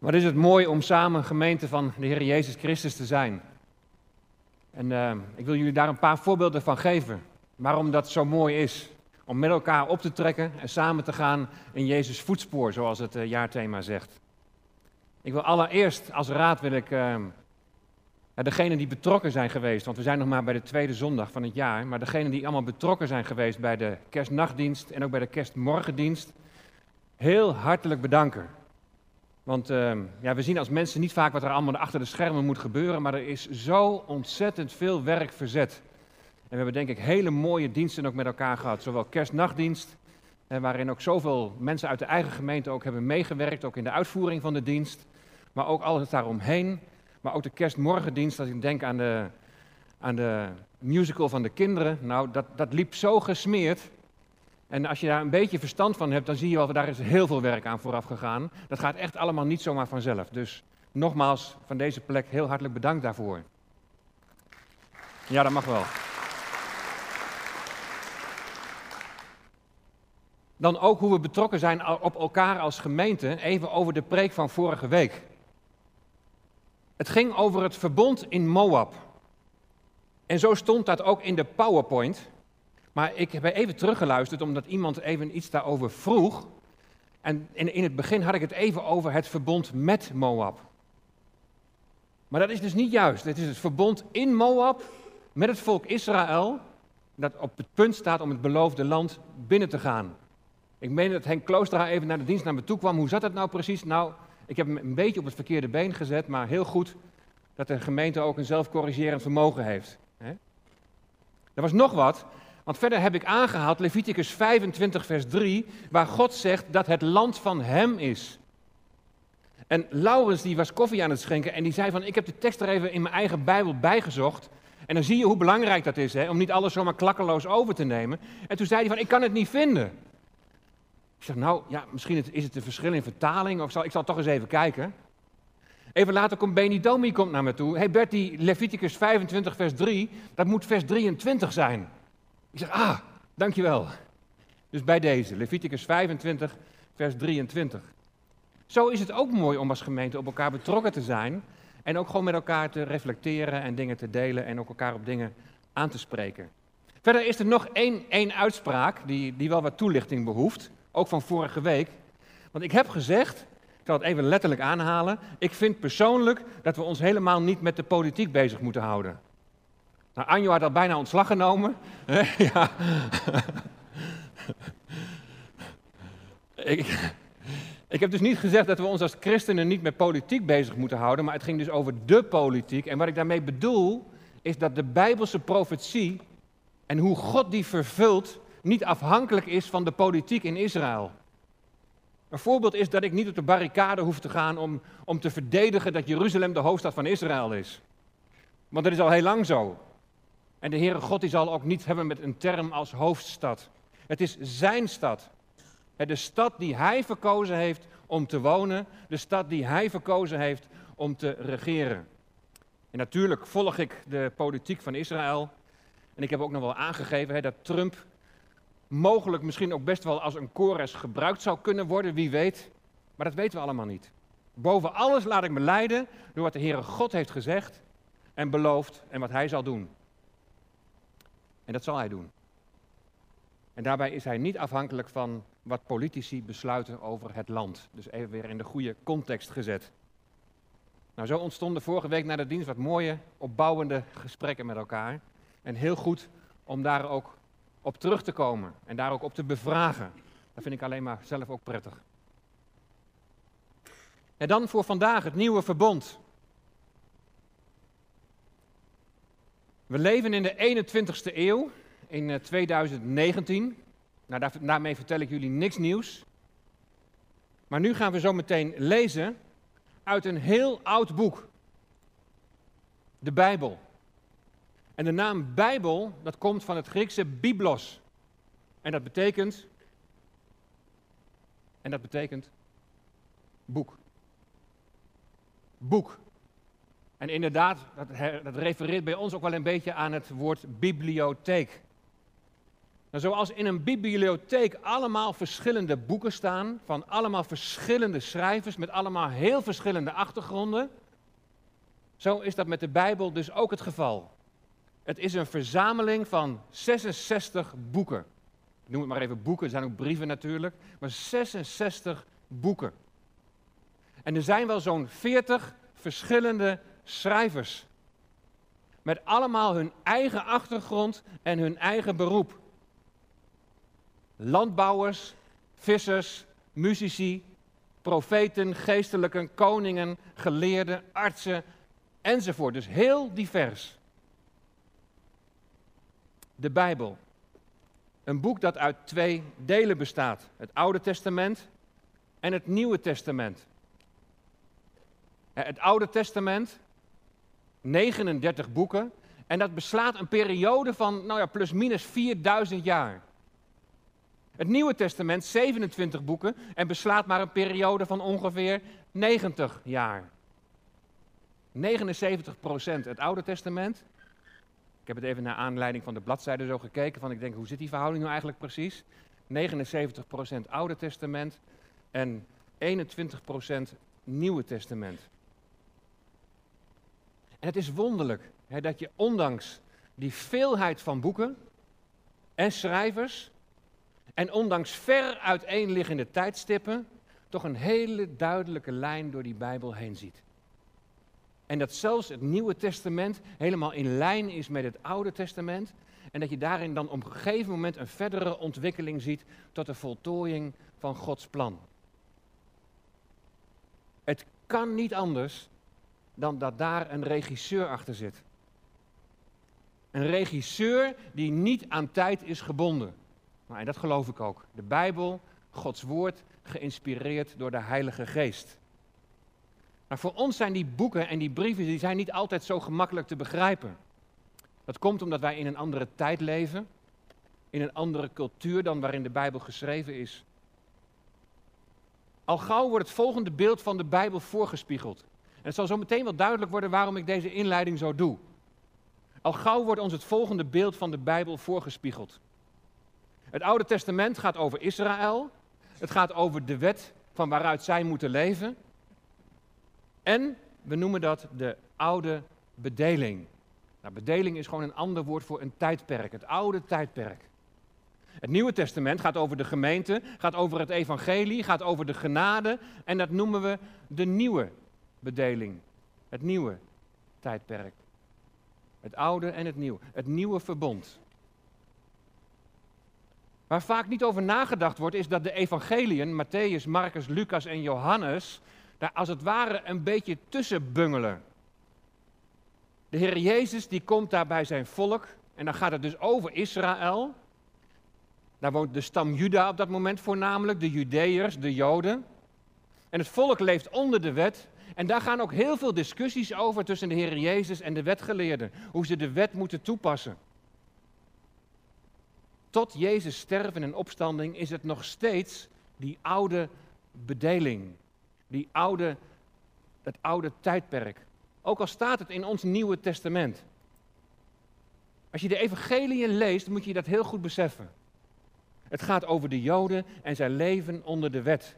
Wat is het mooi om samen gemeente van de Heer Jezus Christus te zijn. En uh, ik wil jullie daar een paar voorbeelden van geven. Waarom dat zo mooi is. Om met elkaar op te trekken en samen te gaan in Jezus' voetspoor, zoals het uh, jaarthema zegt. Ik wil allereerst als raad wil ik uh, degenen die betrokken zijn geweest, want we zijn nog maar bij de tweede zondag van het jaar, maar degenen die allemaal betrokken zijn geweest bij de kerstnachtdienst en ook bij de kerstmorgendienst, heel hartelijk bedanken. Want uh, ja, we zien als mensen niet vaak wat er allemaal achter de schermen moet gebeuren, maar er is zo ontzettend veel werk verzet. En we hebben denk ik hele mooie diensten ook met elkaar gehad. Zowel kerstnachtdienst, waarin ook zoveel mensen uit de eigen gemeente ook hebben meegewerkt, ook in de uitvoering van de dienst. Maar ook alles daaromheen. Maar ook de kerstmorgendienst, als ik denk aan de, aan de musical van de kinderen. Nou, dat, dat liep zo gesmeerd. En als je daar een beetje verstand van hebt, dan zie je wel, daar is heel veel werk aan vooraf gegaan. Dat gaat echt allemaal niet zomaar vanzelf. Dus nogmaals, van deze plek heel hartelijk bedankt daarvoor. Ja, dat mag wel. Dan ook hoe we betrokken zijn op elkaar als gemeente. Even over de preek van vorige week. Het ging over het verbond in Moab. En zo stond dat ook in de PowerPoint. Maar ik heb even teruggeluisterd omdat iemand even iets daarover vroeg. En in, in het begin had ik het even over het verbond met Moab. Maar dat is dus niet juist. Het is het verbond in Moab met het volk Israël. Dat op het punt staat om het beloofde land binnen te gaan. Ik meen dat Henk Kloostra even naar de dienst naar me toe kwam. Hoe zat dat nou precies? Nou, ik heb hem een beetje op het verkeerde been gezet, maar heel goed dat de gemeente ook een zelfcorrigerend vermogen heeft. Er was nog wat, want verder heb ik aangehaald Leviticus 25, vers 3, waar God zegt dat het land van hem is. En Laurens die was koffie aan het schenken en die zei van, ik heb de tekst er even in mijn eigen Bijbel bijgezocht. En dan zie je hoe belangrijk dat is, hè, om niet alles zomaar klakkeloos over te nemen. En toen zei hij van, ik kan het niet vinden. Ik zeg, nou ja, misschien is het een verschil in vertaling, of zal, ik zal toch eens even kijken. Even later komt Beni Domi komt naar me toe. Hey Bertie, Leviticus 25 vers 3, dat moet vers 23 zijn. Ik zeg, ah, dankjewel. Dus bij deze, Leviticus 25 vers 23. Zo is het ook mooi om als gemeente op elkaar betrokken te zijn. En ook gewoon met elkaar te reflecteren en dingen te delen en ook elkaar op dingen aan te spreken. Verder is er nog één, één uitspraak die, die wel wat toelichting behoeft. Ook van vorige week. Want ik heb gezegd, ik zal het even letterlijk aanhalen. Ik vind persoonlijk dat we ons helemaal niet met de politiek bezig moeten houden. Nou, Anjo had al bijna ontslag genomen. ja. ik, ik heb dus niet gezegd dat we ons als christenen niet met politiek bezig moeten houden, maar het ging dus over de politiek. En wat ik daarmee bedoel, is dat de Bijbelse profetie en hoe God die vervult, niet afhankelijk is van de politiek in Israël. Een voorbeeld is dat ik niet op de barricade hoef te gaan om, om te verdedigen dat Jeruzalem de hoofdstad van Israël is. Want dat is al heel lang zo. En de Heere God die zal ook niet hebben met een term als hoofdstad. Het is zijn stad. De stad die hij verkozen heeft om te wonen. De stad die hij verkozen heeft om te regeren. En natuurlijk volg ik de politiek van Israël. En ik heb ook nog wel aangegeven hè, dat Trump mogelijk misschien ook best wel als een kores gebruikt zou kunnen worden, wie weet. Maar dat weten we allemaal niet. Boven alles laat ik me leiden door wat de Heere God heeft gezegd en beloofd en wat Hij zal doen. En dat zal Hij doen. En daarbij is Hij niet afhankelijk van wat politici besluiten over het land. Dus even weer in de goede context gezet. Nou, zo ontstonden vorige week na de dienst wat mooie, opbouwende gesprekken met elkaar. En heel goed om daar ook op terug te komen en daar ook op te bevragen. Dat vind ik alleen maar zelf ook prettig. En dan voor vandaag het nieuwe verbond. We leven in de 21ste eeuw, in 2019. Eh, nou, daarmee vertel ik jullie niks nieuws. Maar nu gaan we zo meteen lezen uit een heel oud boek. De Bijbel. En de naam Bijbel, dat komt van het Griekse biblos. En dat betekent, en dat betekent boek. Boek. En inderdaad, dat, refereert bij ons ook wel een beetje aan het woord bibliotheek. Nou, zoals in een bibliotheek allemaal verschillende boeken staan, van allemaal verschillende schrijvers met allemaal heel verschillende achtergronden, zo is dat met de Bijbel dus ook het geval. Het is een verzameling van 66 boeken. Ik noem het maar even boeken, er zijn ook brieven natuurlijk, maar 66 boeken. En er zijn wel zo'n 40 verschillende schrijvers. Met allemaal hun eigen achtergrond en hun eigen beroep. Landbouwers, vissers, muzici, profeten, geestelijken, koningen, geleerden, artsen enzovoort. Dus heel divers. De Bijbel. Een boek dat uit twee delen bestaat: het Oude Testament en het Nieuwe Testament. Het Oude Testament, 39 boeken, en dat beslaat een periode van, nou ja, plus minus 4000 jaar. Het Nieuwe Testament, 27 boeken, en beslaat maar een periode van ongeveer 90 jaar. 79 procent het Oude Testament. Ik heb het even naar aanleiding van de bladzijde zo gekeken, van ik denk, hoe zit die verhouding nou eigenlijk precies? 79 procent Oude Testament en 21 procent Nieuwe Testament. En het is wonderlijk hè, dat je ondanks die veelheid van boeken en schrijvers en ondanks ver uiteenliggende tijdstippen toch een hele duidelijke lijn door die Bijbel heen ziet. En dat zelfs het Nieuwe Testament helemaal in lijn is met het Oude Testament. En dat je daarin dan op een gegeven moment een verdere ontwikkeling ziet tot de voltooiing van Gods plan. Het kan niet anders dan dat daar een regisseur achter zit. Een regisseur die niet aan tijd is gebonden. Nou, en dat geloof ik ook. De Bijbel, Gods woord, geïnspireerd door de Heilige Geest. Maar voor ons zijn die boeken en die brieven die zijn niet altijd zo gemakkelijk te begrijpen. Dat komt omdat wij in een andere tijd leven, in een andere cultuur dan waarin de Bijbel geschreven is. Al gauw wordt het volgende beeld van de Bijbel voorgespiegeld. Het zal zo meteen wel duidelijk worden waarom ik deze inleiding zo doe. Al gauw wordt ons het volgende beeld van de Bijbel voorgespiegeld. Het Oude Testament gaat over Israël. Het gaat over de wet van waaruit zij moeten leven. En we noemen dat de oude bedeling. Nou, bedeling is gewoon een ander woord voor een tijdperk, het oude tijdperk. Het Nieuwe Testament gaat over de gemeente, gaat over het evangelie, gaat over de genade en dat noemen we de nieuwe bedeling. Het nieuwe tijdperk. Het oude en het nieuwe. Het nieuwe verbond. Waar vaak niet over nagedacht wordt, is dat de evangeliën, Matthäus, Marcus, Lucas en Johannes, daar als het ware een beetje tussen bungelen. De Heer Jezus die komt daar bij zijn volk en dan gaat het dus over Israël. Daar woont de stam Juda op dat moment voornamelijk, de Judeërs, de Joden. En het volk leeft onder de wet. En daar gaan ook heel veel discussies over tussen de Heer Jezus en de wetgeleerden. Hoe ze de wet moeten toepassen. Tot Jezus sterven en opstanding is het nog steeds die oude bedeling die oude, het oude tijdperk. Ook al staat het in ons Nieuwe Testament. Als je de evangeliën leest, moet je dat heel goed beseffen. Het gaat over de Joden en zijn leven onder de wet.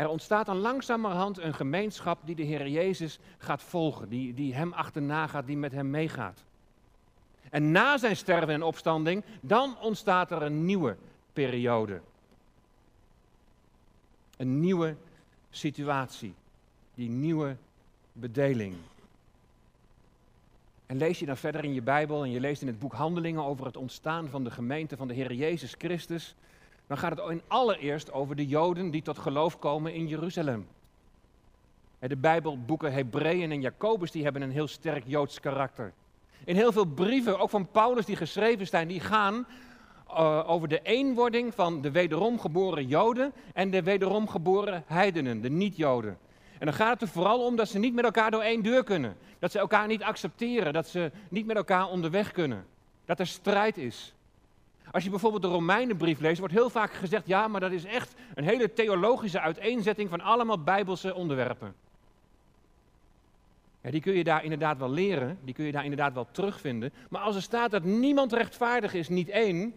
Er ontstaat dan langzamerhand een gemeenschap die de Heer Jezus gaat volgen, die, die hem achterna gaat, die met hem meegaat. En na zijn sterven en opstanding, dan ontstaat er een nieuwe periode. Een nieuwe situatie. Die nieuwe bedeling. En lees je dan verder in je Bijbel en je leest in het boek Handelingen over het ontstaan van de gemeente van de Heer Jezus Christus, dan gaat het in allereerst over de Joden die tot geloof komen in Jeruzalem. De Bijbelboeken Hebreeën en Jacobus die hebben een heel sterk Joods karakter. In heel veel brieven, ook van Paulus die geschreven zijn, die gaan uh, over de eenwording van de wederom geboren Joden en de wederom geboren heidenen, de niet-Joden. En dan gaat het er vooral om dat ze niet met elkaar door één deur kunnen. Dat ze elkaar niet accepteren, dat ze niet met elkaar onderweg kunnen. Dat er strijd is. Als je bijvoorbeeld de Romeinenbrief leest, wordt heel vaak gezegd: ja, maar dat is echt een hele theologische uiteenzetting van allemaal bijbelse onderwerpen. Ja, die kun je daar inderdaad wel leren, die kun je daar inderdaad wel terugvinden. Maar als er staat dat niemand rechtvaardig is, niet één,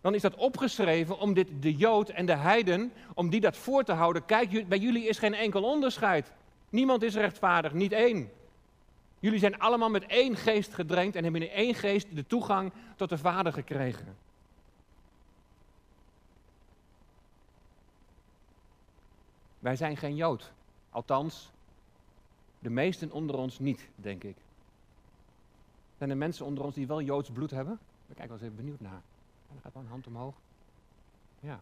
dan is dat opgeschreven om dit, de Jood en de Heiden, om die dat voor te houden. Kijk, bij jullie is geen enkel onderscheid. Niemand is rechtvaardig, niet één. Jullie zijn allemaal met één geest gedrenkt en hebben in één geest de toegang tot de Vader gekregen. Wij zijn geen Jood. Althans, de meesten onder ons niet, denk ik. Zijn er mensen onder ons die wel Joods bloed hebben? Ik kijk wel eens even benieuwd naar. En dan gaat wel een hand omhoog. Ja.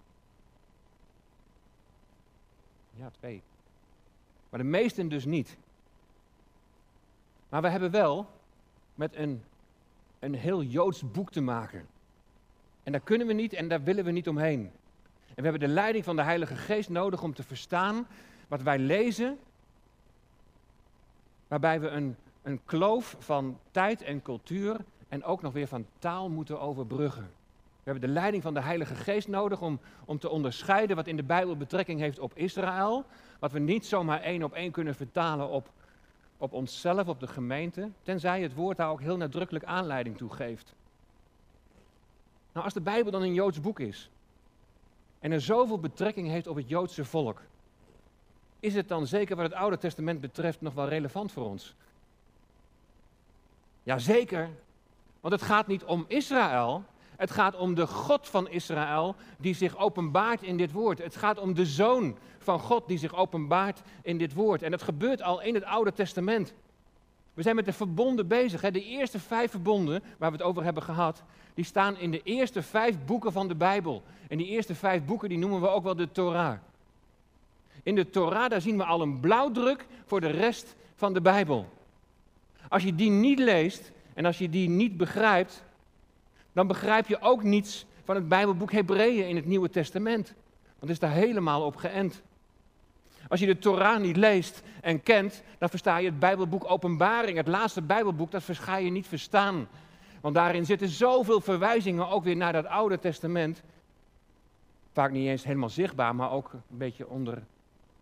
Ja, twee. Maar de meesten dus niet. Maar we hebben wel met een, een heel Joods boek te maken. En daar kunnen we niet en daar willen we niet omheen. En we hebben de leiding van de Heilige Geest nodig om te verstaan wat wij lezen, waarbij we een, een kloof van tijd en cultuur en ook nog weer van taal moeten overbruggen. We hebben de leiding van de Heilige Geest nodig om, om te onderscheiden wat in de Bijbel betrekking heeft op Israël, wat we niet zomaar één op één kunnen vertalen op, op onszelf, op de gemeente, tenzij het woord daar ook heel nadrukkelijk aanleiding toe geeft. Nou, als de Bijbel dan een Joods boek is en er zoveel betrekking heeft op het Joodse volk, is het dan zeker wat het Oude Testament betreft nog wel relevant voor ons? Jazeker, want het gaat niet om Israël, het gaat om de God van Israël die zich openbaart in dit woord. Het gaat om de Zoon van God die zich openbaart in dit woord. En dat gebeurt al in het Oude Testament. We zijn met de verbonden bezig. Hè? De eerste vijf verbonden waar we het over hebben gehad, die staan in de eerste vijf boeken van de Bijbel. En die eerste vijf boeken die noemen we ook wel de Torah. In de Torah daar zien we al een blauwdruk voor de rest van de Bijbel. Als je die niet leest en als je die niet begrijpt, dan begrijp je ook niets van het Bijbelboek Hebreeën in het Nieuwe Testament. Want het is daar helemaal op geënt. Als je de Torah niet leest en kent, dan versta je het Bijbelboek Openbaring, het laatste Bijbelboek, dat ga je niet verstaan. Want daarin zitten zoveel verwijzingen ook weer naar dat Oude Testament. Vaak niet eens helemaal zichtbaar, maar ook een beetje onder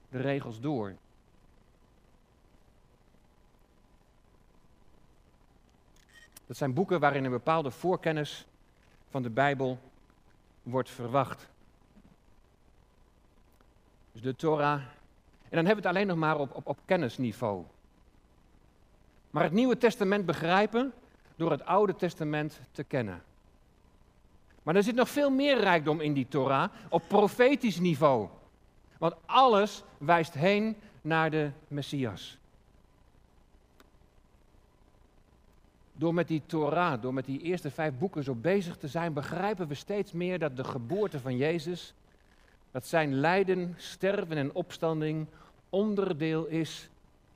de regels door. Dat zijn boeken waarin een bepaalde voorkennis van de Bijbel wordt verwacht. Dus de Torah. En dan hebben we het alleen nog maar op, op, op kennisniveau. Maar het Nieuwe Testament begrijpen door het Oude Testament te kennen. Maar er zit nog veel meer rijkdom in die Torah op profetisch niveau. Want alles wijst heen naar de Messias. Door met die Torah, door met die eerste vijf boeken zo bezig te zijn, begrijpen we steeds meer dat de geboorte van Jezus, dat zijn lijden, sterven en opstanding onderdeel is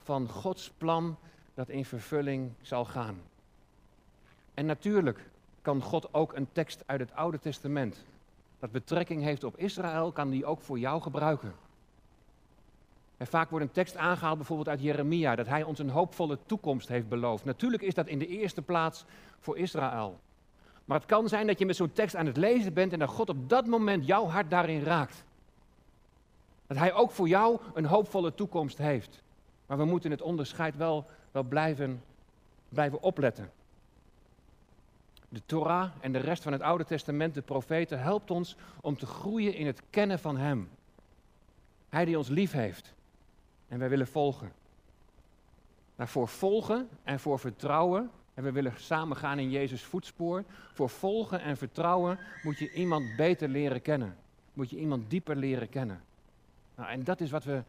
van Gods plan dat in vervulling zal gaan. En natuurlijk kan God ook een tekst uit het Oude Testament, dat betrekking heeft op Israël, kan die ook voor jou gebruiken. Vaak wordt een tekst aangehaald, bijvoorbeeld uit Jeremia, dat hij ons een hoopvolle toekomst heeft beloofd. Natuurlijk is dat in de eerste plaats voor Israël. Maar het kan zijn dat je met zo'n tekst aan het lezen bent en dat God op dat moment jouw hart daarin raakt. Dat hij ook voor jou een hoopvolle toekomst heeft. Maar we moeten het onderscheid wel, wel blijven, blijven opletten. De Torah en de rest van het Oude Testament, de profeten, helpt ons om te groeien in het kennen van Hem. Hij die ons lief heeft en wij willen volgen. Maar voor volgen en voor vertrouwen, en we willen samen gaan in Jezus' voetspoor, voor volgen en vertrouwen moet je iemand beter leren kennen. Moet je iemand dieper leren kennen. Nou, en dat is wat we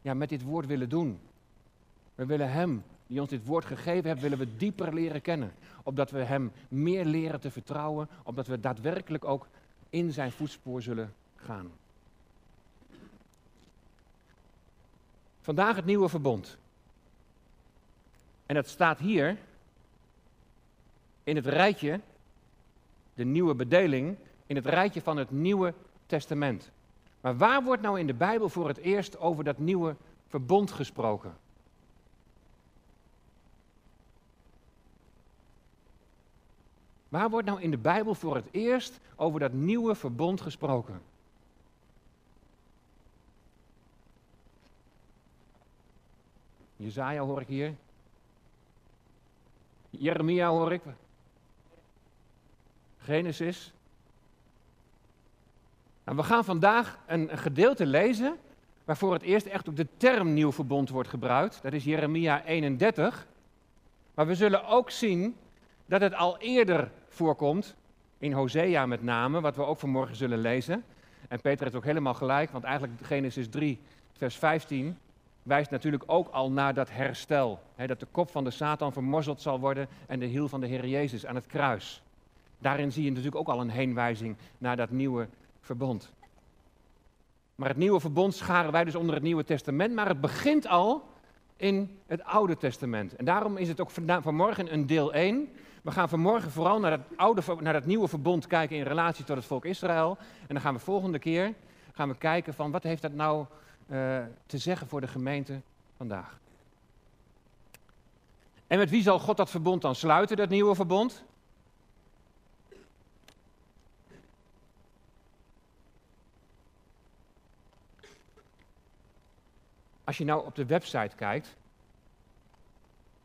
ja, met dit woord willen doen. We willen Hem, die ons dit woord gegeven heeft, willen we dieper leren kennen. Opdat we Hem meer leren te vertrouwen, opdat we daadwerkelijk ook in Zijn voetspoor zullen gaan. Vandaag het nieuwe verbond. En dat staat hier in het rijtje, de nieuwe bedeling, in het rijtje van het Nieuwe Testament. Maar waar wordt nou in de Bijbel voor het eerst over dat nieuwe verbond gesproken? Waar wordt nou in de Bijbel voor het eerst over dat nieuwe verbond gesproken? Jezaja hoor ik hier. Jeremia hoor ik. Genesis. Nou, we gaan vandaag een, gedeelte lezen waarvoor het eerst echt ook de term nieuw verbond wordt gebruikt. Dat is Jeremia 31. Maar we zullen ook zien dat het al eerder voorkomt, in Hosea met name, wat we ook vanmorgen zullen lezen. En Peter heeft ook helemaal gelijk, want eigenlijk Genesis 3, vers 15 wijst natuurlijk ook al naar dat herstel. Dat de kop van de Satan vermorzeld zal worden en de hiel van de Heer Jezus aan het kruis. Daarin zie je natuurlijk ook al een heenwijzing naar dat nieuwe verbond. Maar het nieuwe verbond scharen wij dus onder het Nieuwe Testament, maar het begint al in het Oude Testament. En daarom is het ook vanmorgen een deel 1. We gaan vanmorgen vooral naar het, oude, naar het nieuwe verbond kijken in relatie tot het volk Israël. En dan gaan we volgende keer gaan we kijken van wat heeft dat nou uh, te zeggen voor de gemeente vandaag. En met wie zal God dat verbond dan sluiten, dat nieuwe verbond? Als je nou op de website kijkt,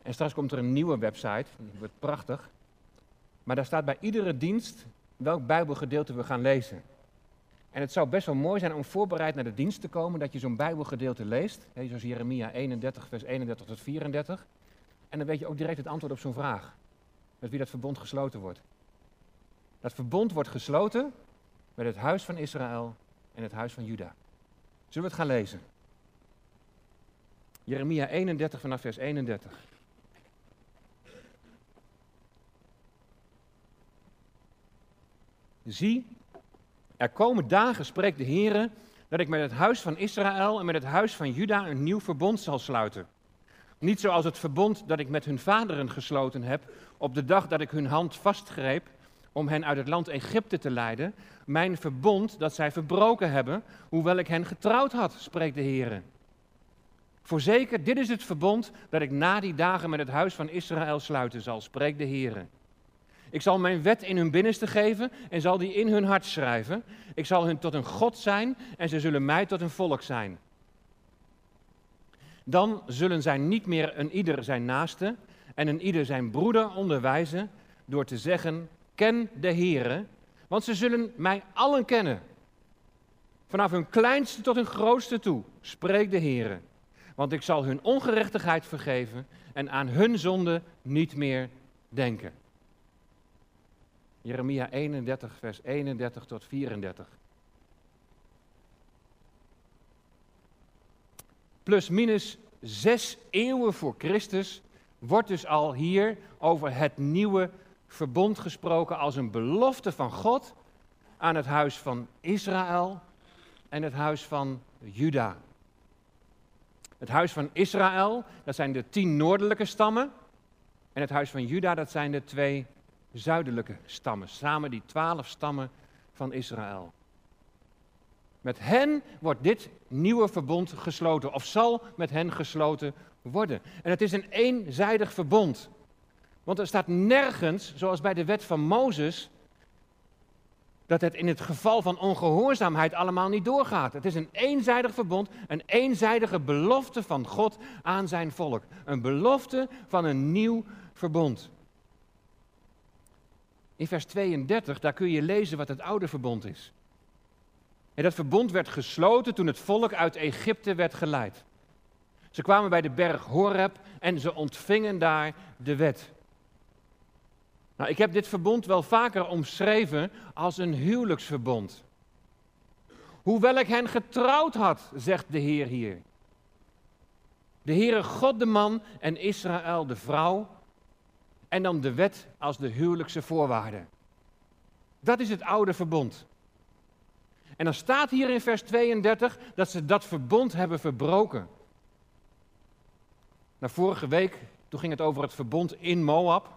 en straks komt er een nieuwe website, die wordt prachtig, maar daar staat bij iedere dienst welk Bijbelgedeelte we gaan lezen. En het zou best wel mooi zijn om voorbereid naar de dienst te komen, dat je zo'n Bijbelgedeelte leest, zoals Jeremia 31, vers 31 tot 34. En dan weet je ook direct het antwoord op zo'n vraag, met wie dat verbond gesloten wordt. Dat verbond wordt gesloten met het huis van Israël en het huis van Juda. Zullen we het gaan lezen? Jeremia 31 vanaf vers 31. Zie, er komen dagen, spreekt de Heer, dat ik met het huis van Israël en met het huis van Juda een nieuw verbond zal sluiten. Niet zoals het verbond dat ik met hun vaderen gesloten heb op de dag dat ik hun hand vastgreep om hen uit het land Egypte te leiden. Mijn verbond dat zij verbroken hebben, hoewel ik hen getrouwd had, spreekt de Heer. Voorzeker, dit is het verbond dat ik na die dagen met het huis van Israël sluiten zal, spreekt de Heer. Ik zal mijn wet in hun binnenste geven en zal die in hun hart schrijven. Ik zal hun tot een God zijn en ze zullen mij tot een volk zijn. Dan zullen zij niet meer een ieder zijn naaste en een ieder zijn broeder onderwijzen door te zeggen, ken de Heere, want ze zullen mij allen kennen. Vanaf hun kleinste tot hun grootste toe, spreekt de Heere. Want ik zal hun ongerechtigheid vergeven en aan hun zonde niet meer denken. Jeremia 31, vers 31 tot 34. Plus minus zes eeuwen voor Christus wordt dus al hier over het nieuwe verbond gesproken als een belofte van God aan het huis van Israël en het huis van Juda. Het huis van Israël, dat zijn de tien noordelijke stammen. En het huis van Juda, dat zijn de twee zuidelijke stammen. Samen die twaalf stammen van Israël. Met hen wordt dit nieuwe verbond gesloten, of zal met hen gesloten worden. En het is een eenzijdig verbond. Want er staat nergens, zoals bij de wet van Mozes, dat het in het geval van ongehoorzaamheid allemaal niet doorgaat. Het is een eenzijdig verbond, een eenzijdige belofte van God aan zijn volk. Een belofte van een nieuw verbond. In vers 32, daar kun je lezen wat het oude verbond is. En dat verbond werd gesloten toen het volk uit Egypte werd geleid. Ze kwamen bij de berg Horeb en ze ontvingen daar de wet. Nou, ik heb dit verbond wel vaker omschreven als een huwelijksverbond. Hoewel ik hen getrouwd had, zegt de Heer hier. De Heere God de man en Israël de vrouw. En dan de wet als de huwelijkse voorwaarde. Dat is het oude verbond. En dan staat hier in vers 32 dat ze dat verbond hebben verbroken. Nou, vorige week, toen ging het over het verbond in Moab.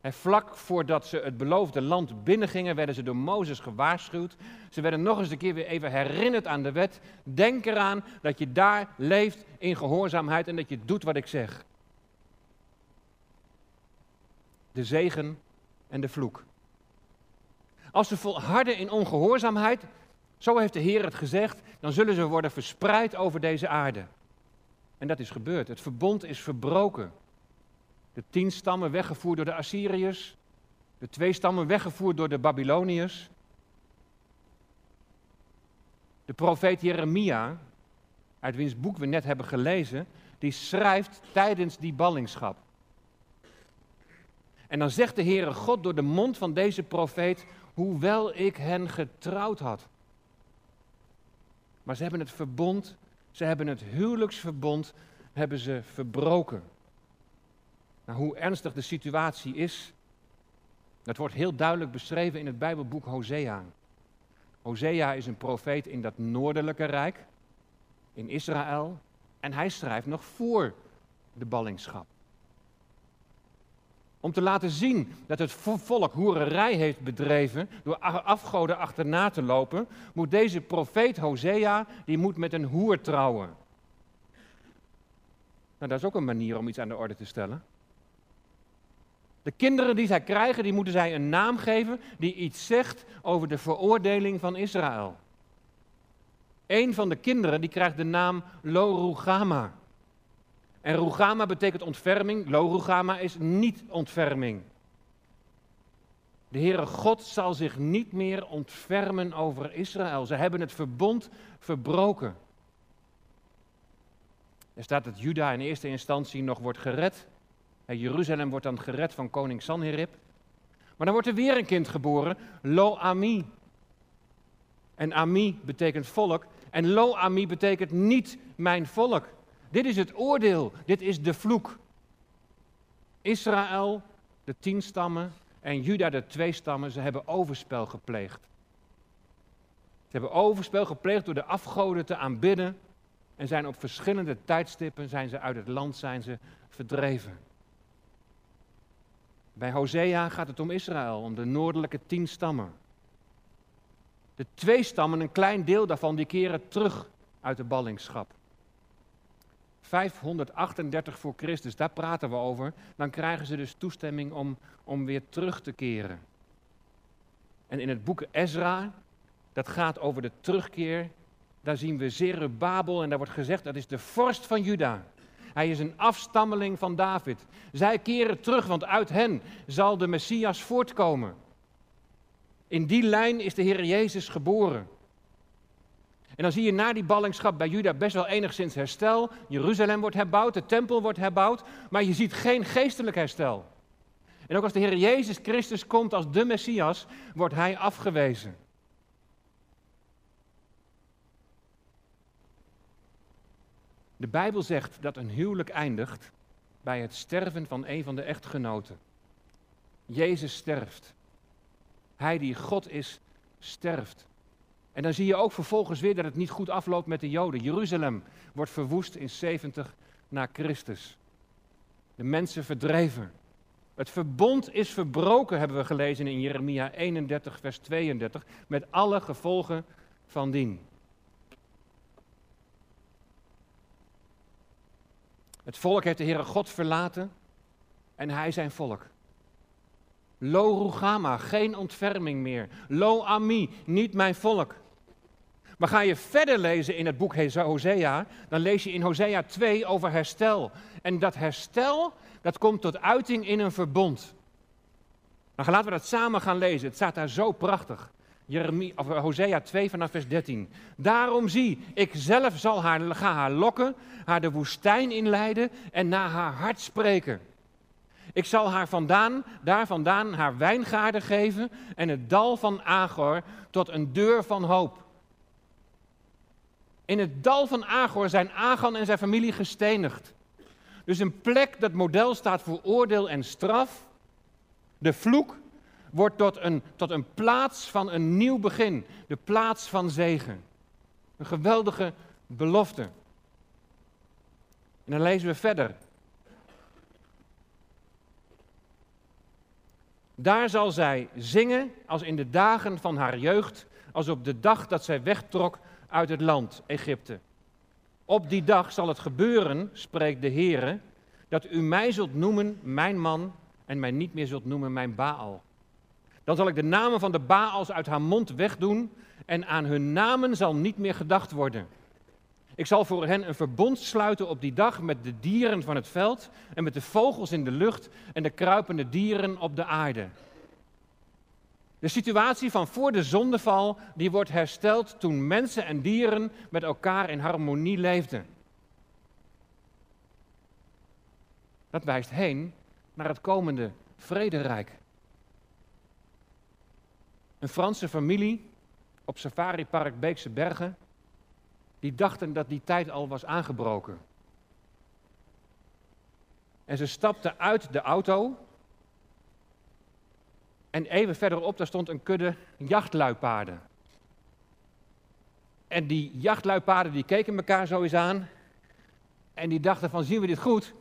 En vlak voordat ze het beloofde land binnengingen, werden ze door Mozes gewaarschuwd. Ze werden nog eens een keer weer even herinnerd aan de wet. Denk eraan dat je daar leeft in gehoorzaamheid en dat je doet wat ik zeg. De zegen en de vloek. Als ze volharden in ongehoorzaamheid, zo heeft de Heer het gezegd, dan zullen ze worden verspreid over deze aarde. En dat is gebeurd. Het verbond is verbroken. De tien stammen weggevoerd door de Assyriërs. De twee stammen weggevoerd door de Babyloniërs. De profeet Jeremia, uit wiens boek we net hebben gelezen, die schrijft tijdens die ballingschap. En dan zegt de Heere God door de mond van deze profeet, hoewel ik hen getrouwd had. Maar ze hebben het verbond, ze hebben het huwelijksverbond, hebben ze verbroken. Nou, hoe ernstig de situatie is, dat wordt heel duidelijk beschreven in het Bijbelboek Hosea. Hosea is een profeet in dat noordelijke rijk, in Israël, en hij schrijft nog voor de ballingschap. Om te laten zien dat het volk hoererij heeft bedreven door afgoden achterna te lopen, moet deze profeet Hosea, die moet met een hoer trouwen. Nou, dat is ook een manier om iets aan de orde te stellen. De kinderen die zij krijgen, die moeten zij een naam geven die iets zegt over de veroordeling van Israël. Een van de kinderen die krijgt de naam Lo-Rugama. En Rugama betekent ontferming, Lo-Rugama is niet ontferming. De Heere God zal zich niet meer ontfermen over Israël. Ze hebben het verbond verbroken. Er staat dat Juda in eerste instantie nog wordt gered. Jeruzalem wordt dan gered van koning Sanherib. Maar dan wordt er weer een kind geboren, Lo-Ami. En Ami betekent volk. En Lo-Ami betekent niet mijn volk. Dit is het oordeel, dit is de vloek. Israël, de tien stammen, en Juda, de twee stammen, ze hebben overspel gepleegd. Ze hebben overspel gepleegd door de afgoden te aanbidden en zijn op verschillende tijdstippen zijn ze uit het land zijn ze verdreven. Bij Hosea gaat het om Israël, om de noordelijke tien stammen. De twee stammen, een klein deel daarvan, die keren terug uit de ballingschap. 538 voor Christus, daar praten we over. Dan krijgen ze dus toestemming om, om weer terug te keren. En in het boek Ezra, dat gaat over de terugkeer, daar zien we Zerubabel en daar wordt gezegd dat is de vorst van Juda. Hij is een afstammeling van David. Zij keren terug, want uit hen zal de Messias voortkomen. In die lijn is de Heer Jezus geboren. En dan zie je na die ballingschap bij Juda best wel enigszins herstel. Jeruzalem wordt herbouwd, de tempel wordt herbouwd, maar je ziet geen geestelijk herstel. En ook als de Heer Jezus Christus komt als de Messias, wordt hij afgewezen. De Bijbel zegt dat een huwelijk eindigt bij het sterven van een van de echtgenoten. Jezus sterft. Hij die God is, sterft. En dan zie je ook vervolgens weer dat het niet goed afloopt met de Joden. Jeruzalem wordt verwoest in 70 na Christus. De mensen verdreven. Het verbond is verbroken, hebben we gelezen in Jeremia 31, vers 32, met alle gevolgen van dien. Het volk heeft de Heere God verlaten en hij zijn volk. Lo Rugama, geen ontferming meer. Lo Ami, niet mijn volk. Maar ga je verder lezen in het boek Hosea, dan lees je in Hosea 2 over herstel. En dat herstel, dat komt tot uiting in een verbond. Nou, laten we dat samen gaan lezen. Het staat daar zo prachtig. Jeremie, of eh, Hosea 2 vanaf vers 13. Daarom zie, ik zelf zal haar, ga haar lokken, haar de woestijn inleiden en naar haar hart spreken. Ik zal haar vandaan, daar vandaan haar wijngaarden geven en het dal van Agor tot een deur van hoop. In het dal van Agor zijn Agan en zijn familie gestenigd. Dus een plek dat model staat voor oordeel en straf. De vloek wordt tot een, tot een plaats van een nieuw begin. De plaats van zegen. Een geweldige belofte. En dan lezen we verder. Daar zal zij zingen als in de dagen van haar jeugd, als op de dag dat zij wegtrok uit het land Egypte. Op die dag zal het gebeuren, spreekt de Heere, dat u mij zult noemen mijn man en mij niet meer zult noemen mijn Baal. Dan zal ik de namen van de Baals uit haar mond wegdoen en aan hun namen zal niet meer gedacht worden. Ik zal voor hen een verbond sluiten op die dag met de dieren van het veld en met de vogels in de lucht en de kruipende dieren op de aarde. De situatie van voor de zondeval, die wordt hersteld toen mensen en dieren met elkaar in harmonie leefden. Dat wijst heen naar het komende vrederijk. Een Franse familie op safaripark Beekse Bergen, die dachten dat die tijd al was aangebroken. En ze stapten uit de auto en even verderop, daar stond een kudde jachtluipaarden. En die jachtluipaarden die keken elkaar zo eens aan. En die dachten van, zien we dit goed?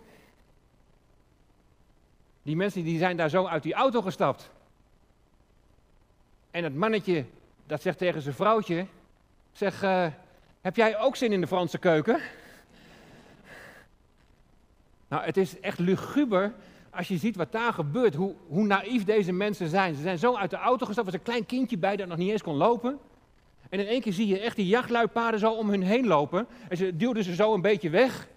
Die mensen die zijn daar zo uit die auto gestapt. En het mannetje, dat zegt tegen zijn vrouwtje, zeg, uh, heb jij ook zin in de Franse keuken? Nou, het is echt luguber als je ziet wat daar gebeurt, hoe, hoe naïef deze mensen zijn. Ze zijn zo uit de auto gestapt, was een klein kindje bij dat nog niet eens kon lopen. En in één keer zie je echt die jachtluipaarden zo om hun heen lopen. En ze duwden ze zo een beetje weg.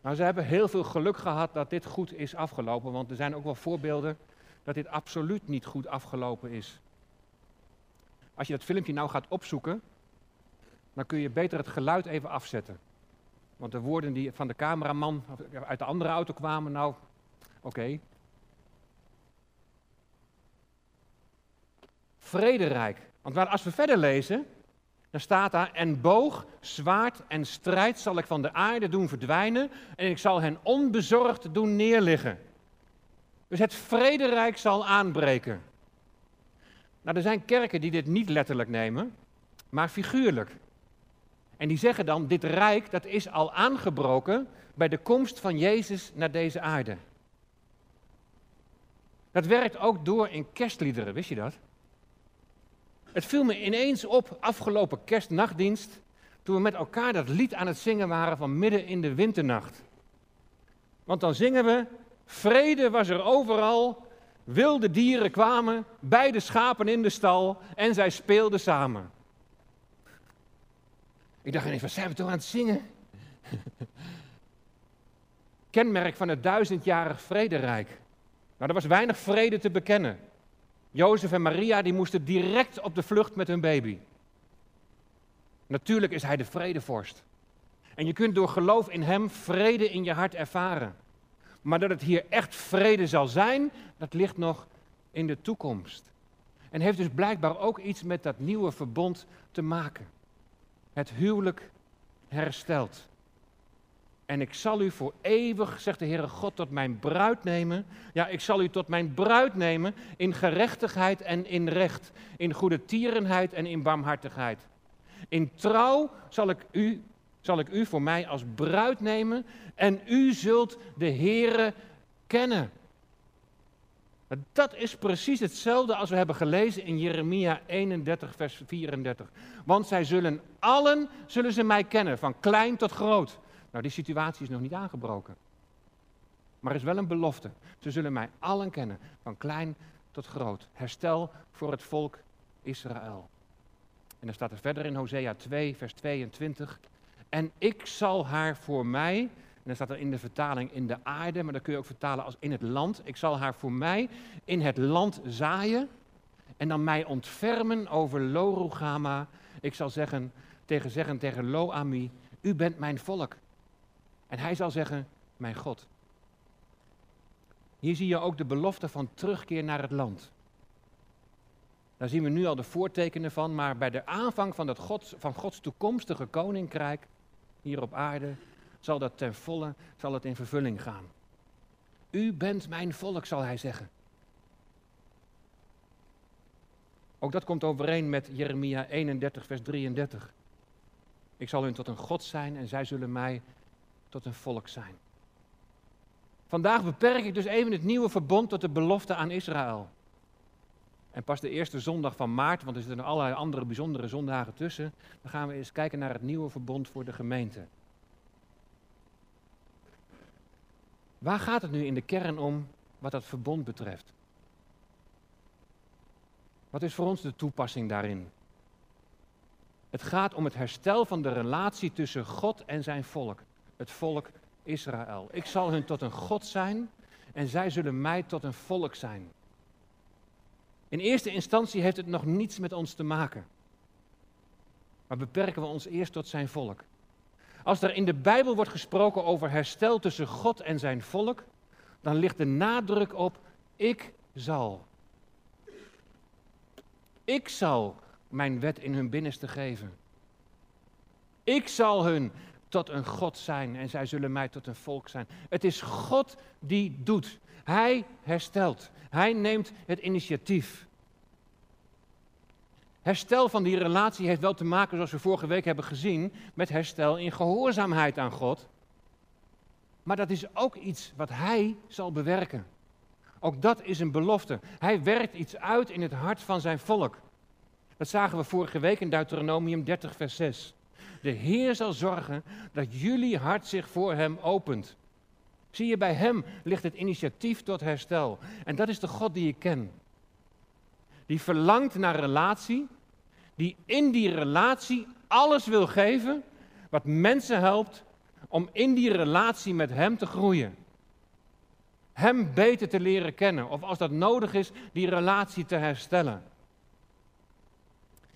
Maar ze hebben heel veel geluk gehad dat dit goed is afgelopen. Want er zijn ook wel voorbeelden dat dit absoluut niet goed afgelopen is. Als je dat filmpje nou gaat opzoeken, dan kun je beter het geluid even afzetten. Want de woorden die van de cameraman uit de andere auto kwamen, nou, oké. Vrederijk. Want als we verder lezen, dan staat daar, en boog, zwaard en strijd zal ik van de aarde doen verdwijnen en ik zal hen onbezorgd doen neerliggen. Dus het vrederijk zal aanbreken. Nou, er zijn kerken die dit niet letterlijk nemen, maar figuurlijk. En die zeggen dan, dit rijk dat is al aangebroken bij de komst van Jezus naar deze aarde. Dat werkt ook door in kerstliederen, wist je dat? Het viel me ineens op afgelopen kerstnachtdienst, toen we met elkaar dat lied aan het zingen waren van midden in de winternacht. Want dan zingen we, vrede was er overal, wilde dieren kwamen, beide schapen in de stal en zij speelden samen. Ik dacht ineens, wat zijn we toch aan het zingen? Kenmerk van het duizendjarig vrederijk. Nou, er was weinig vrede te bekennen. Jozef en Maria die moesten direct op de vlucht met hun baby. Natuurlijk is hij de vredevorst. En je kunt door geloof in hem vrede in je hart ervaren. Maar dat het hier echt vrede zal zijn, dat ligt nog in de toekomst. En heeft dus blijkbaar ook iets met dat nieuwe verbond te maken het huwelijk herstelt. En ik zal u voor eeuwig, zegt de Heere God, tot mijn bruid nemen. Ja, ik zal u tot mijn bruid nemen in gerechtigheid en in recht, in goede tierenheid en in barmhartigheid. In trouw zal ik u, zal ik u voor mij als bruid nemen en u zult de Heere kennen. Dat is precies hetzelfde als we hebben gelezen in Jeremia 31, vers 34. Want zij zullen allen, zullen ze mij kennen, van klein tot groot. Nou, die situatie is nog niet aangebroken. Maar er is wel een belofte. Ze zullen mij allen kennen, van klein tot groot. Herstel voor het volk Israël. En dan staat er verder in Hosea 2, vers 22. En ik zal haar voor mij, dan staat er in de vertaling in de aarde, maar dat kun je ook vertalen als in het land. Ik zal haar voor mij in het land zaaien en dan mij ontfermen over Lorugama. Ik zal zeggen tegen, zeggen tegen Loami, u bent mijn volk. En hij zal zeggen, mijn God. Hier zie je ook de belofte van terugkeer naar het land. Daar zien we nu al de voortekenen van, maar bij de aanvang van, dat God, van Gods toekomstige koninkrijk hier op aarde zal dat ten volle zal het in vervulling gaan. U bent mijn volk, zal hij zeggen. Ook dat komt overeen met Jeremia 31, vers 33. Ik zal hun tot een God zijn en zij zullen mij tot een volk zijn. Vandaag beperk ik dus even het nieuwe verbond tot de belofte aan Israël. En pas de eerste zondag van maart, want er zitten allerlei andere bijzondere zondagen tussen, dan gaan we eens kijken naar het nieuwe verbond voor de gemeente. Waar gaat het nu in de kern om wat dat verbond betreft? Wat is voor ons de toepassing daarin? Het gaat om het herstel van de relatie tussen God en zijn volk, het volk Israël. Ik zal hun tot een God zijn en zij zullen mij tot een volk zijn. In eerste instantie heeft het nog niets met ons te maken. Maar beperken we ons eerst tot zijn volk. Als er in de Bijbel wordt gesproken over herstel tussen God en zijn volk, dan ligt de nadruk op ik zal. Ik zal mijn wet in hun binnenste geven. Ik zal hun tot een God zijn en zij zullen mij tot een volk zijn. Het is God die doet. Hij herstelt. Hij neemt het initiatief. Herstel van die relatie heeft wel te maken, zoals we vorige week hebben gezien, met herstel in gehoorzaamheid aan God. Maar dat is ook iets wat Hij zal bewerken. Ook dat is een belofte. Hij werkt iets uit in het hart van zijn volk. Dat zagen we vorige week in Deuteronomium 30, vers 6. De Heer zal zorgen dat jullie hart zich voor Hem opent. Zie je, bij Hem ligt het initiatief tot herstel. En dat is de God die ik ken. Die verlangt naar relatie, die in die relatie alles wil geven wat mensen helpt om in die relatie met Hem te groeien. Hem beter te leren kennen, of als dat nodig is, die relatie te herstellen.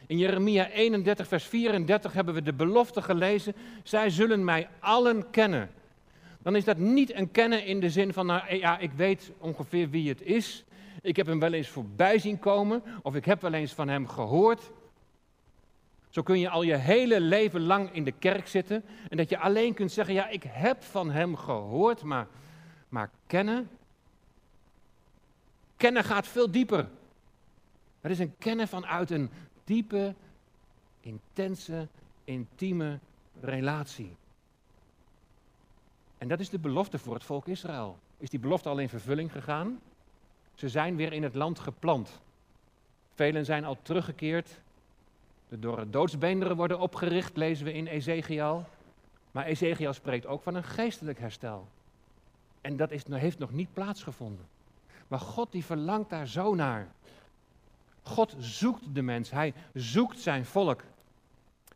In Jeremia 31, vers 34 hebben we de belofte gelezen: Zij zullen mij allen kennen. Dan is dat niet een kennen in de zin van, nou ja, ik weet ongeveer wie het is. Ik heb hem wel eens voorbij zien komen, of ik heb wel eens van hem gehoord. Zo kun je al je hele leven lang in de kerk zitten en dat je alleen kunt zeggen, ja, ik heb van hem gehoord, maar, maar kennen? Kennen gaat veel dieper. Het is een kennen vanuit een diepe, intense, intieme relatie. En dat is de belofte voor het volk Israël. Is die belofte al in vervulling gegaan? Ze zijn weer in het land geplant. Velen zijn al teruggekeerd. De door doodsbeenderen worden opgericht, lezen we in Ezekiel. Maar Ezekiel spreekt ook van een geestelijk herstel. En dat is, heeft nog niet plaatsgevonden. Maar God die verlangt daar zo naar. God zoekt de mens, hij zoekt zijn volk.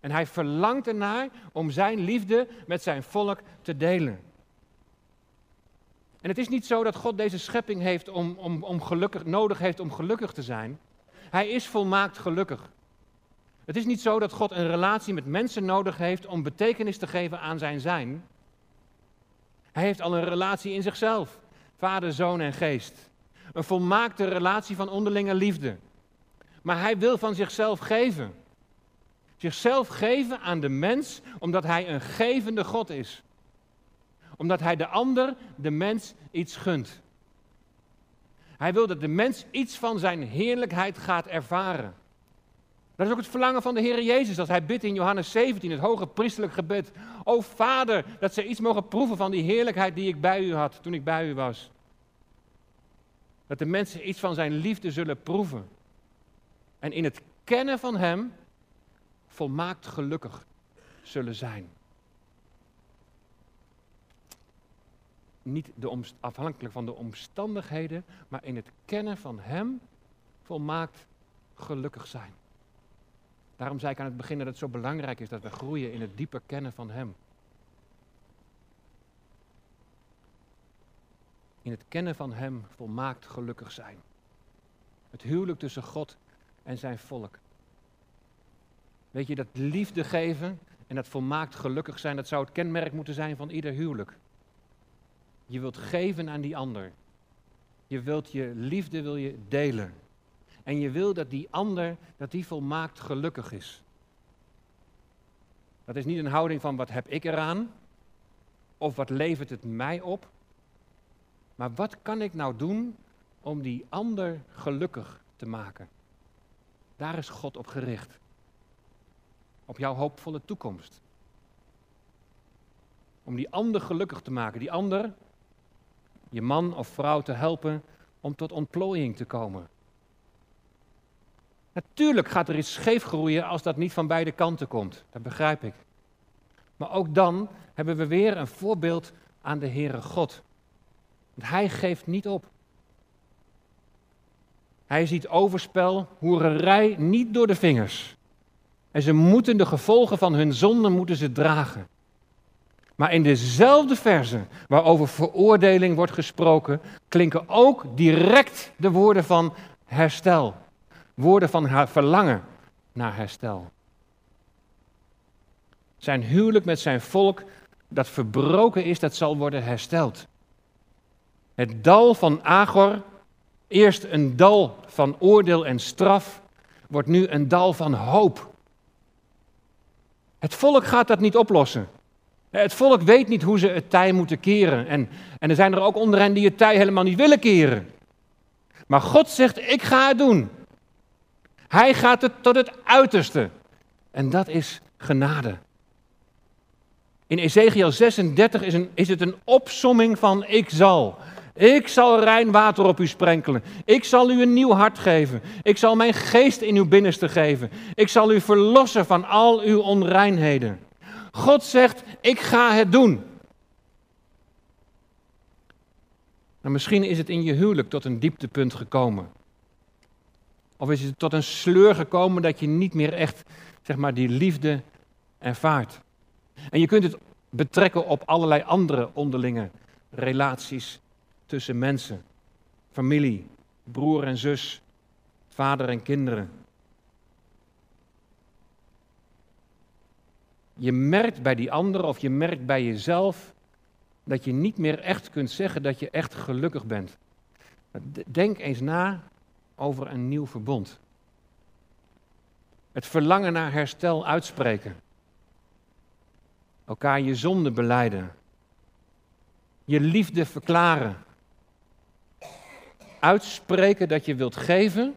En hij verlangt ernaar om zijn liefde met zijn volk te delen. En het is niet zo dat God deze schepping heeft om, om, om gelukkig, nodig heeft om gelukkig te zijn. Hij is volmaakt gelukkig. Het is niet zo dat God een relatie met mensen nodig heeft om betekenis te geven aan zijn zijn. Hij heeft al een relatie in zichzelf. Vader, Zoon en Geest. Een volmaakte relatie van onderlinge liefde. Maar hij wil van zichzelf geven. Zichzelf geven aan de mens omdat hij een gevende God is. Omdat hij de ander, de mens, iets gunt. Hij wil dat de mens iets van zijn heerlijkheid gaat ervaren. Dat is ook het verlangen van de Heer Jezus als hij bidt in Johannes 17, het hoge priestelijk gebed. O Vader, dat ze iets mogen proeven van die heerlijkheid die ik bij u had toen ik bij u was. Dat de mensen iets van zijn liefde zullen proeven. En in het kennen van Hem volmaakt gelukkig zullen zijn. Niet de afhankelijk van de omstandigheden, maar in het kennen van Hem volmaakt gelukkig zijn. Daarom zei ik aan het begin dat het zo belangrijk is dat we groeien in het dieper kennen van Hem. In het kennen van Hem volmaakt gelukkig zijn. Het huwelijk tussen God en zijn volk. Weet je, dat liefde geven en dat volmaakt gelukkig zijn, dat zou het kenmerk moeten zijn van ieder huwelijk. Je wilt geven aan die ander. Je wilt je liefde wil je delen. En je wil dat die ander, dat die volmaakt gelukkig is. Dat is niet een houding van wat heb ik eraan? Of wat levert het mij op? Maar wat kan ik nou doen om die ander gelukkig te maken? Daar is God op gericht. Op jouw hoopvolle toekomst. Om die ander gelukkig te maken. Die ander, je man of vrouw te helpen om tot ontplooiing te komen. Natuurlijk gaat er iets scheef groeien als dat niet van beide kanten komt. Dat begrijp ik. Maar ook dan hebben we weer een voorbeeld aan de Heere God. Want hij geeft niet op. Hij ziet overspel, hoererij niet door de vingers. En ze moeten de gevolgen van hun zonde moeten ze dragen. Maar in dezelfde verse waarover veroordeling wordt gesproken, klinken ook direct de woorden van herstel. Woorden van haar verlangen naar herstel. Zijn huwelijk met zijn volk dat verbroken is, dat zal worden hersteld. Het dal van Agor, eerst een dal van oordeel en straf, wordt nu een dal van hoop. Het volk gaat dat niet oplossen. Het volk weet niet hoe ze het tij moeten keren. En, en er zijn er ook onder hen die het tij helemaal niet willen keren. Maar God zegt, ik ga het doen. Hij gaat het tot het uiterste. En dat is genade. In Ezekiel 36 is, een, is het een opsomming van ik zal. Ik zal rein water op u sprenkelen. Ik zal u een nieuw hart geven. Ik zal mijn geest in uw binnenste geven. Ik zal u verlossen van al uw onreinheden. God zegt, ik ga het doen. Maar misschien is het in je huwelijk tot een dieptepunt gekomen. Of is het tot een sleur gekomen dat je niet meer echt, zeg maar, die liefde ervaart. En je kunt het betrekken op allerlei andere onderlinge relaties tussen mensen. Familie, broer en zus, vader en kinderen. Je merkt bij die anderen of je merkt bij jezelf dat je niet meer echt kunt zeggen dat je echt gelukkig bent. Denk eens na over een nieuw verbond. Het verlangen naar herstel uitspreken. Elkaar je zonde beleiden. Je liefde verklaren. Uitspreken dat je wilt geven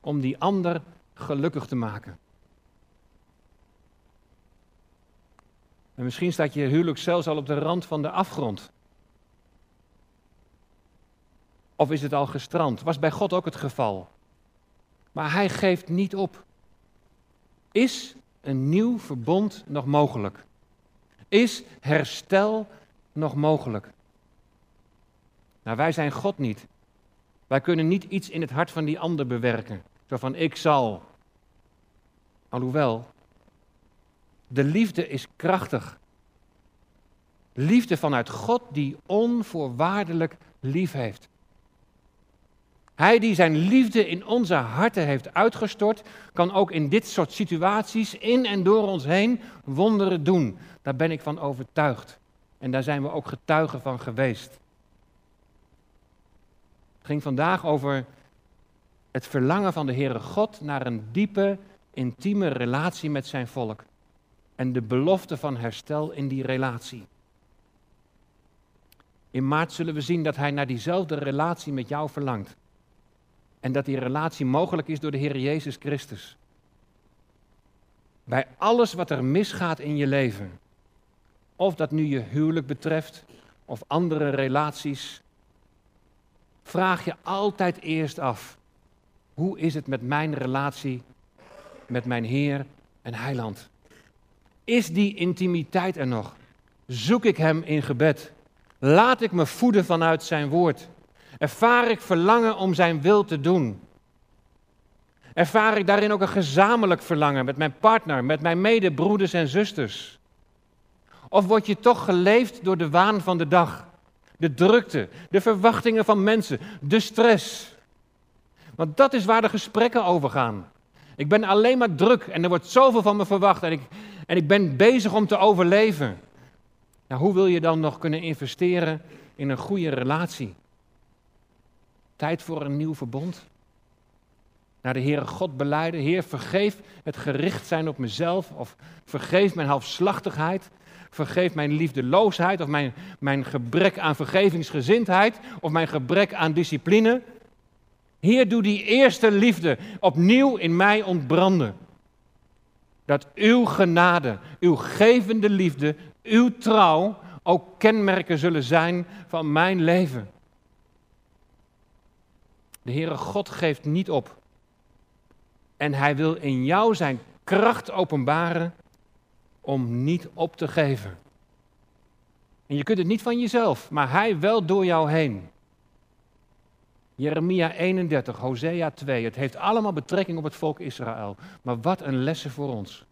om die ander gelukkig te maken. En misschien staat je huwelijk zelfs al op de rand van de afgrond. Of is het al gestrand? Was bij God ook het geval. Maar hij geeft niet op. Is een nieuw verbond nog mogelijk? Is herstel nog mogelijk? Nou, wij zijn God niet. Wij kunnen niet iets in het hart van die ander bewerken. Zo van ik zal. Alhoewel, de liefde is krachtig. Liefde vanuit God die onvoorwaardelijk lief heeft. Hij die zijn liefde in onze harten heeft uitgestort, kan ook in dit soort situaties in en door ons heen wonderen doen. Daar ben ik van overtuigd. En daar zijn we ook getuigen van geweest. Het ging vandaag over het verlangen van de Heere God naar een diepe, intieme relatie met zijn volk. En de belofte van herstel in die relatie. In maart zullen we zien dat hij naar diezelfde relatie met jou verlangt. En dat die relatie mogelijk is door de Heer Jezus Christus. Bij alles wat er misgaat in je leven, of dat nu je huwelijk betreft of andere relaties, vraag je altijd eerst af: hoe is het met mijn relatie met mijn Heer en Heiland? Is die intimiteit er nog? Zoek ik Hem in gebed? Laat ik me voeden vanuit Zijn woord? Ervaar ik verlangen om Zijn wil te doen? Ervaar ik daarin ook een gezamenlijk verlangen met mijn partner, met mijn medebroeders en zusters? Of word je toch geleefd door de waan van de dag? De drukte, de verwachtingen van mensen, de stress. Want dat is waar de gesprekken over gaan. Ik ben alleen maar druk en er wordt zoveel van me verwacht en ik, en ik ben bezig om te overleven. Nou, hoe wil je dan nog kunnen investeren in een goede relatie? Tijd voor een nieuw verbond? Naar de Heere God beleiden. Heer, vergeef het gericht zijn op mezelf. Of vergeef mijn halfslachtigheid. Vergeef mijn liefdeloosheid. Of mijn, mijn gebrek aan vergevingsgezindheid. Of mijn gebrek aan discipline. Heer, doe die eerste liefde opnieuw in mij ontbranden. Dat uw genade, uw gevende liefde, uw trouw ook kenmerken zullen zijn van mijn leven. De Heere God geeft niet op. En Hij wil in jou zijn kracht openbaren om niet op te geven. En je kunt het niet van jezelf, maar Hij wel door jou heen. Jeremia 31, Hosea 2. Het heeft allemaal betrekking op het volk Israël. Maar wat een lessen voor ons.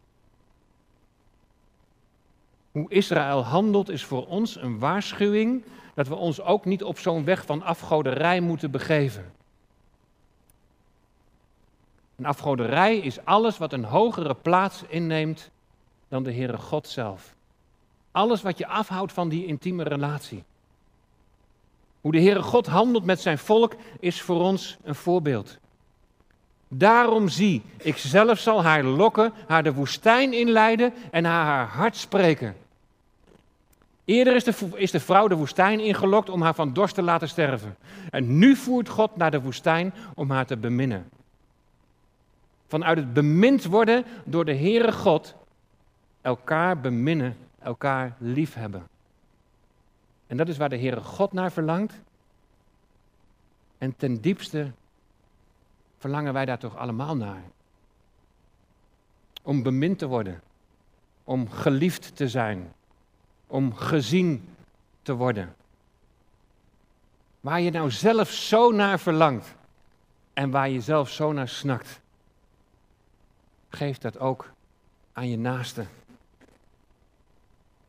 Hoe Israël handelt is voor ons een waarschuwing dat we ons ook niet op zo'n weg van afgoderij moeten begeven. Een afgoderij is alles wat een hogere plaats inneemt dan de Heere God zelf. Alles wat je afhoudt van die intieme relatie. Hoe de Heere God handelt met zijn volk is voor ons een voorbeeld. Daarom zie, ik zelf zal haar lokken, haar de woestijn inleiden en haar haar hart spreken. Eerder is de, is de vrouw de woestijn ingelokt om haar van dorst te laten sterven. En nu voert God naar de woestijn om haar te beminnen. Vanuit het bemind worden door de Heere God, elkaar beminnen, elkaar liefhebben. En dat is waar de Heere God naar verlangt. En ten diepste verlangen wij daar toch allemaal naar. Om bemind te worden, om geliefd te zijn, om gezien te worden. Waar je nou zelf zo naar verlangt en waar je zelf zo naar snakt. Geef dat ook aan je naaste.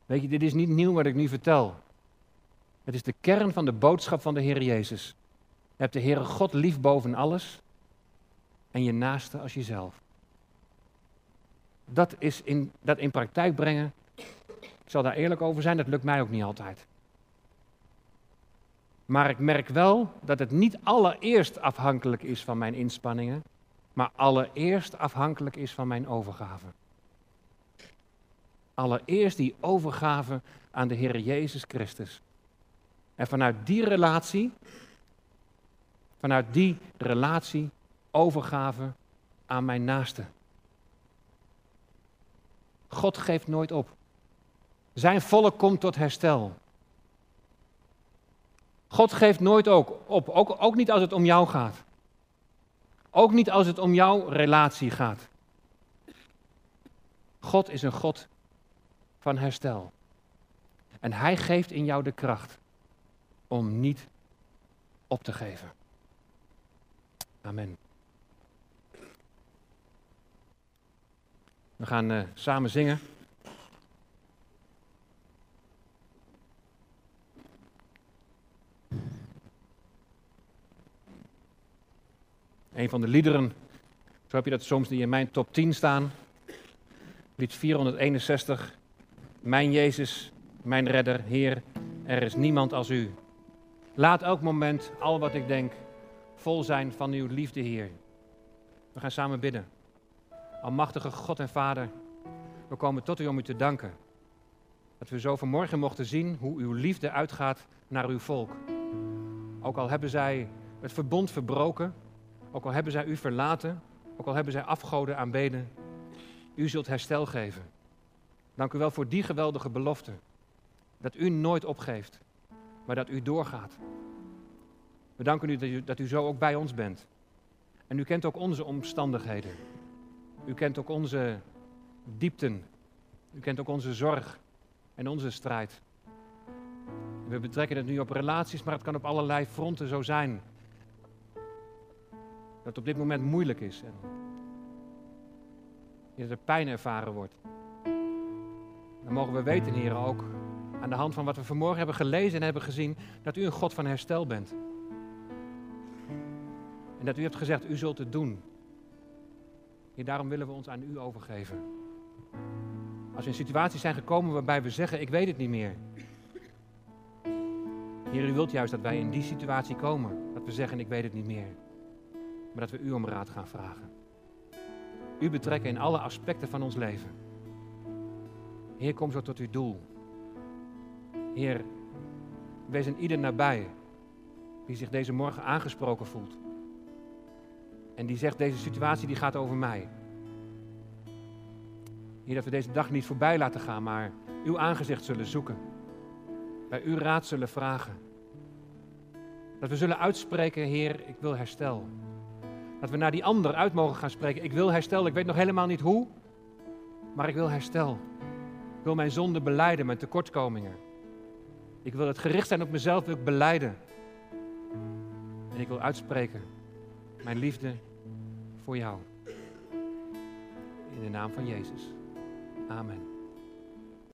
Weet je, dit is niet nieuw wat ik nu vertel. Het is de kern van de boodschap van de Heer Jezus. Je hebt de Heere God lief boven alles en je naaste als jezelf. Dat is in, dat in praktijk brengen, ik zal daar eerlijk over zijn, dat lukt mij ook niet altijd. Maar ik merk wel dat het niet allereerst afhankelijk is van mijn inspanningen, maar allereerst afhankelijk is van mijn overgave. Allereerst die overgave aan de Heer Jezus Christus. En vanuit die relatie, vanuit die relatie, overgave aan mijn naaste. God geeft nooit op. Zijn volk komt tot herstel. God geeft nooit ook op, ook, ook niet als het om jou gaat. Ook niet als het om jouw relatie gaat. God is een God van herstel. En Hij geeft in jou de kracht om niet op te geven. Amen. We gaan uh, samen zingen. Een van de liederen, zo heb je dat soms die in mijn top 10 staan. Lied 461. Mijn Jezus, mijn redder, Heer, er is niemand als u. Laat elk moment, al wat ik denk, vol zijn van uw liefde, Heer. We gaan samen bidden. Almachtige God en Vader, we komen tot u om u te danken. Dat we zo vanmorgen mochten zien hoe uw liefde uitgaat naar uw volk. Ook al hebben zij het verbond verbroken, ook al hebben zij u verlaten, ook al hebben zij afgoden aanbeden, u zult herstel geven. Dank u wel voor die geweldige belofte. Dat u nooit opgeeft, maar dat u doorgaat. We danken u dat, u dat u zo ook bij ons bent. En u kent ook onze omstandigheden. U kent ook onze diepten. U kent ook onze zorg en onze strijd. We betrekken het nu op relaties, maar het kan op allerlei fronten zo zijn. Dat het op dit moment moeilijk is. En dat er pijn ervaren wordt. Dan mogen we weten, Heer, ook aan de hand van wat we vanmorgen hebben gelezen en hebben gezien, dat u een God van herstel bent. En dat u hebt gezegd, u zult het doen. Heer, daarom willen we ons aan u overgeven. Als we in situaties zijn gekomen waarbij we zeggen, ik weet het niet meer. Heer, u wilt juist dat wij in die situatie komen. Dat we zeggen, ik weet het niet meer. Maar dat we u om raad gaan vragen. U betrekken in alle aspecten van ons leven. Heer, kom zo tot uw doel. Heer, wees een ieder nabij die zich deze morgen aangesproken voelt. En die zegt, deze situatie die gaat over mij. Heer, dat we deze dag niet voorbij laten gaan, maar uw aangezicht zullen zoeken. Bij uw raad zullen vragen. Dat we zullen uitspreken, Heer, ik wil herstel. Dat we naar die ander uit mogen gaan spreken. Ik wil herstel, ik weet nog helemaal niet hoe, maar ik wil herstel. Ik wil mijn zonde beleiden, mijn tekortkomingen. Ik wil het gericht zijn op mezelf, wil ik beleiden. En ik wil uitspreken mijn liefde voor jou. In de naam van Jezus. Amen.